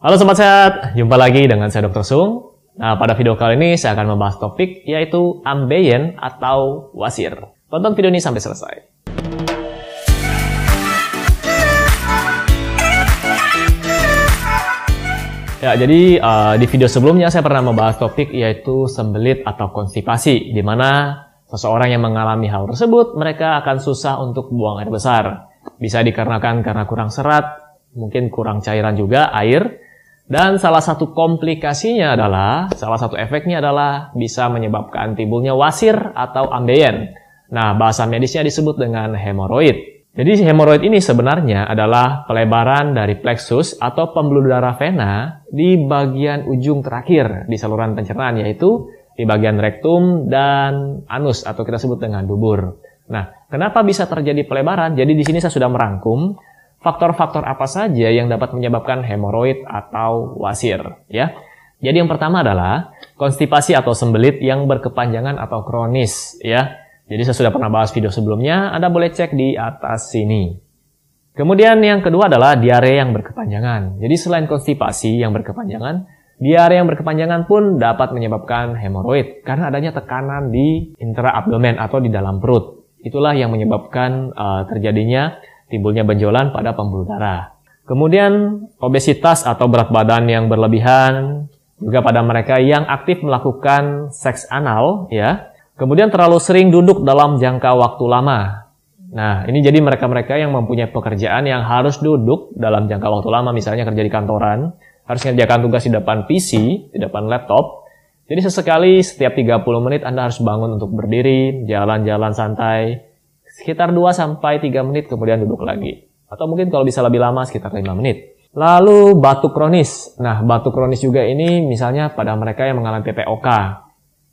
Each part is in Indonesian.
Halo Sobat Sehat, jumpa lagi dengan saya Dr. Sung. Nah, pada video kali ini saya akan membahas topik yaitu ambeien atau wasir. Tonton video ini sampai selesai. Ya, jadi uh, di video sebelumnya saya pernah membahas topik yaitu sembelit atau konstipasi, di mana seseorang yang mengalami hal tersebut mereka akan susah untuk buang air besar. Bisa dikarenakan karena kurang serat, mungkin kurang cairan juga air, dan salah satu komplikasinya adalah, salah satu efeknya adalah bisa menyebabkan timbulnya wasir atau ambeien. Nah, bahasa medisnya disebut dengan hemoroid. Jadi hemoroid ini sebenarnya adalah pelebaran dari plexus atau pembuluh darah vena di bagian ujung terakhir di saluran pencernaan yaitu di bagian rektum dan anus atau kita sebut dengan dubur. Nah, kenapa bisa terjadi pelebaran? Jadi di sini saya sudah merangkum faktor-faktor apa saja yang dapat menyebabkan hemoroid atau wasir, ya. Jadi yang pertama adalah konstipasi atau sembelit yang berkepanjangan atau kronis, ya. Jadi saya sudah pernah bahas video sebelumnya, Anda boleh cek di atas sini. Kemudian yang kedua adalah diare yang berkepanjangan. Jadi selain konstipasi yang berkepanjangan, diare yang berkepanjangan pun dapat menyebabkan hemoroid karena adanya tekanan di intraabdomen atau di dalam perut. Itulah yang menyebabkan uh, terjadinya timbulnya benjolan pada pembuluh darah. Kemudian obesitas atau berat badan yang berlebihan juga pada mereka yang aktif melakukan seks anal ya Kemudian terlalu sering duduk dalam jangka waktu lama. Nah, ini jadi mereka-mereka yang mempunyai pekerjaan yang harus duduk dalam jangka waktu lama, misalnya kerja di kantoran, harus mengerjakan tugas di depan PC, di depan laptop. Jadi sesekali setiap 30 menit Anda harus bangun untuk berdiri, jalan-jalan santai, sekitar 2 sampai 3 menit kemudian duduk lagi. Atau mungkin kalau bisa lebih lama sekitar 5 menit. Lalu batuk kronis. Nah, batuk kronis juga ini misalnya pada mereka yang mengalami PPOK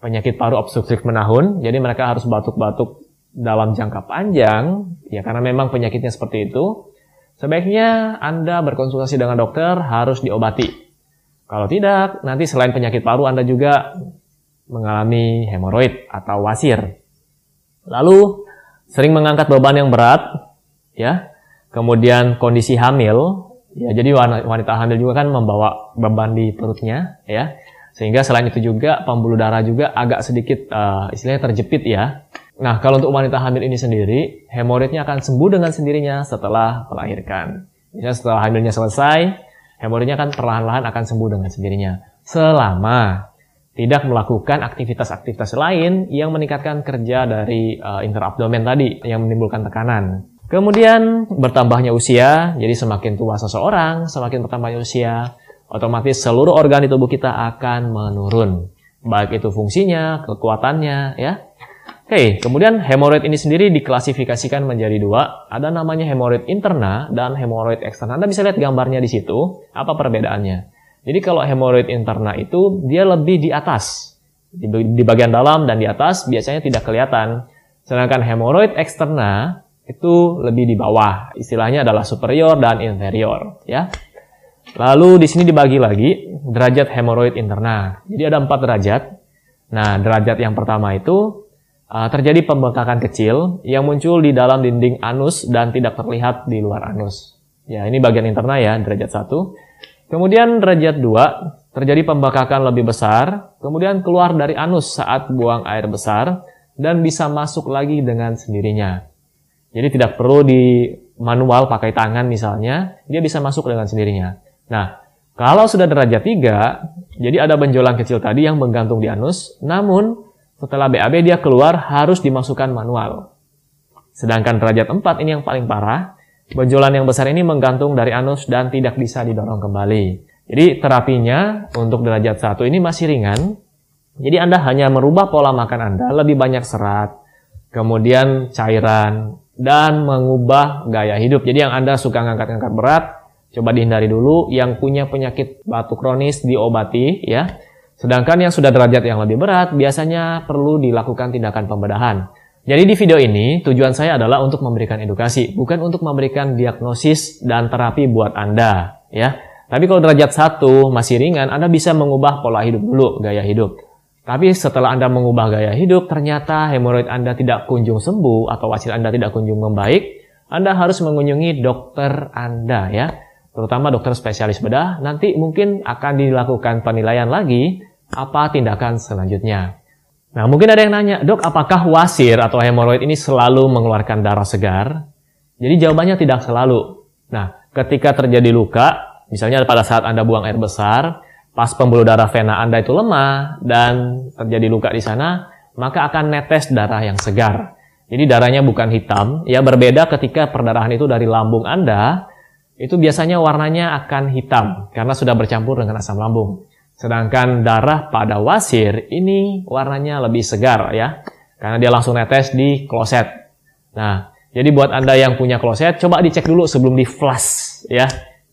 penyakit paru obstruktif menahun, jadi mereka harus batuk-batuk dalam jangka panjang, ya karena memang penyakitnya seperti itu, sebaiknya Anda berkonsultasi dengan dokter harus diobati. Kalau tidak, nanti selain penyakit paru Anda juga mengalami hemoroid atau wasir. Lalu, sering mengangkat beban yang berat, ya. Kemudian kondisi hamil, ya jadi wanita hamil juga kan membawa beban di perutnya, ya. Sehingga selain itu juga pembuluh darah juga agak sedikit uh, istilahnya terjepit ya. Nah, kalau untuk wanita hamil ini sendiri, hemoroidnya akan sembuh dengan sendirinya setelah melahirkan. Misalnya setelah hamilnya selesai, hemoroidnya akan perlahan-lahan akan sembuh dengan sendirinya. Selama tidak melakukan aktivitas-aktivitas lain yang meningkatkan kerja dari uh, interabdomen tadi yang menimbulkan tekanan. Kemudian bertambahnya usia, jadi semakin tua seseorang, semakin bertambahnya usia, otomatis seluruh organ di tubuh kita akan menurun. Baik itu fungsinya, kekuatannya, ya. Oke, kemudian hemoroid ini sendiri diklasifikasikan menjadi dua. Ada namanya hemoroid interna dan hemoroid eksterna. Anda bisa lihat gambarnya di situ. Apa perbedaannya? Jadi kalau hemoroid interna itu dia lebih di atas. Di bagian dalam dan di atas biasanya tidak kelihatan. Sedangkan hemoroid eksterna itu lebih di bawah. Istilahnya adalah superior dan inferior, ya. Lalu di sini dibagi lagi derajat hemoroid interna. Jadi ada empat derajat. Nah, derajat yang pertama itu uh, terjadi pembengkakan kecil yang muncul di dalam dinding anus dan tidak terlihat di luar anus. Ya, ini bagian interna ya, derajat satu. Kemudian derajat dua terjadi pembengkakan lebih besar, kemudian keluar dari anus saat buang air besar dan bisa masuk lagi dengan sendirinya. Jadi tidak perlu di manual pakai tangan misalnya, dia bisa masuk dengan sendirinya. Nah, kalau sudah derajat 3, jadi ada benjolan kecil tadi yang menggantung di anus, namun setelah BAB dia keluar harus dimasukkan manual. Sedangkan derajat 4 ini yang paling parah, benjolan yang besar ini menggantung dari anus dan tidak bisa didorong kembali. Jadi terapinya untuk derajat 1 ini masih ringan. Jadi Anda hanya merubah pola makan Anda, lebih banyak serat, kemudian cairan, dan mengubah gaya hidup. Jadi yang Anda suka ngangkat-ngangkat berat, Coba dihindari dulu. Yang punya penyakit batuk kronis diobati ya. Sedangkan yang sudah derajat yang lebih berat biasanya perlu dilakukan tindakan pembedahan. Jadi di video ini tujuan saya adalah untuk memberikan edukasi, bukan untuk memberikan diagnosis dan terapi buat Anda, ya. Tapi kalau derajat satu masih ringan, Anda bisa mengubah pola hidup dulu, gaya hidup. Tapi setelah Anda mengubah gaya hidup, ternyata hemoroid Anda tidak kunjung sembuh atau hasil Anda tidak kunjung membaik, Anda harus mengunjungi dokter Anda ya terutama dokter spesialis bedah, nanti mungkin akan dilakukan penilaian lagi apa tindakan selanjutnya. Nah, mungkin ada yang nanya, dok, apakah wasir atau hemoroid ini selalu mengeluarkan darah segar? Jadi jawabannya tidak selalu. Nah, ketika terjadi luka, misalnya pada saat Anda buang air besar, pas pembuluh darah vena Anda itu lemah dan terjadi luka di sana, maka akan netes darah yang segar. Jadi darahnya bukan hitam, ya berbeda ketika perdarahan itu dari lambung Anda, itu biasanya warnanya akan hitam karena sudah bercampur dengan asam lambung. Sedangkan darah pada wasir ini warnanya lebih segar ya, karena dia langsung netes di kloset. Nah, jadi buat Anda yang punya kloset, coba dicek dulu sebelum di flush ya,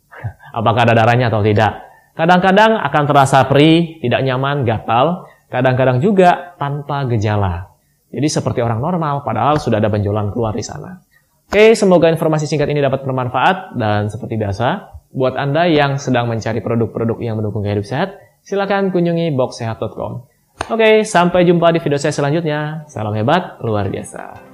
apakah ada darahnya atau tidak. Kadang-kadang akan terasa perih, tidak nyaman, gatal, kadang-kadang juga tanpa gejala. Jadi seperti orang normal, padahal sudah ada benjolan keluar di sana. Oke, semoga informasi singkat ini dapat bermanfaat, dan seperti biasa, buat Anda yang sedang mencari produk-produk yang mendukung kehidupan sehat, silakan kunjungi boxsehat.com. Oke, sampai jumpa di video saya selanjutnya. Salam hebat, luar biasa.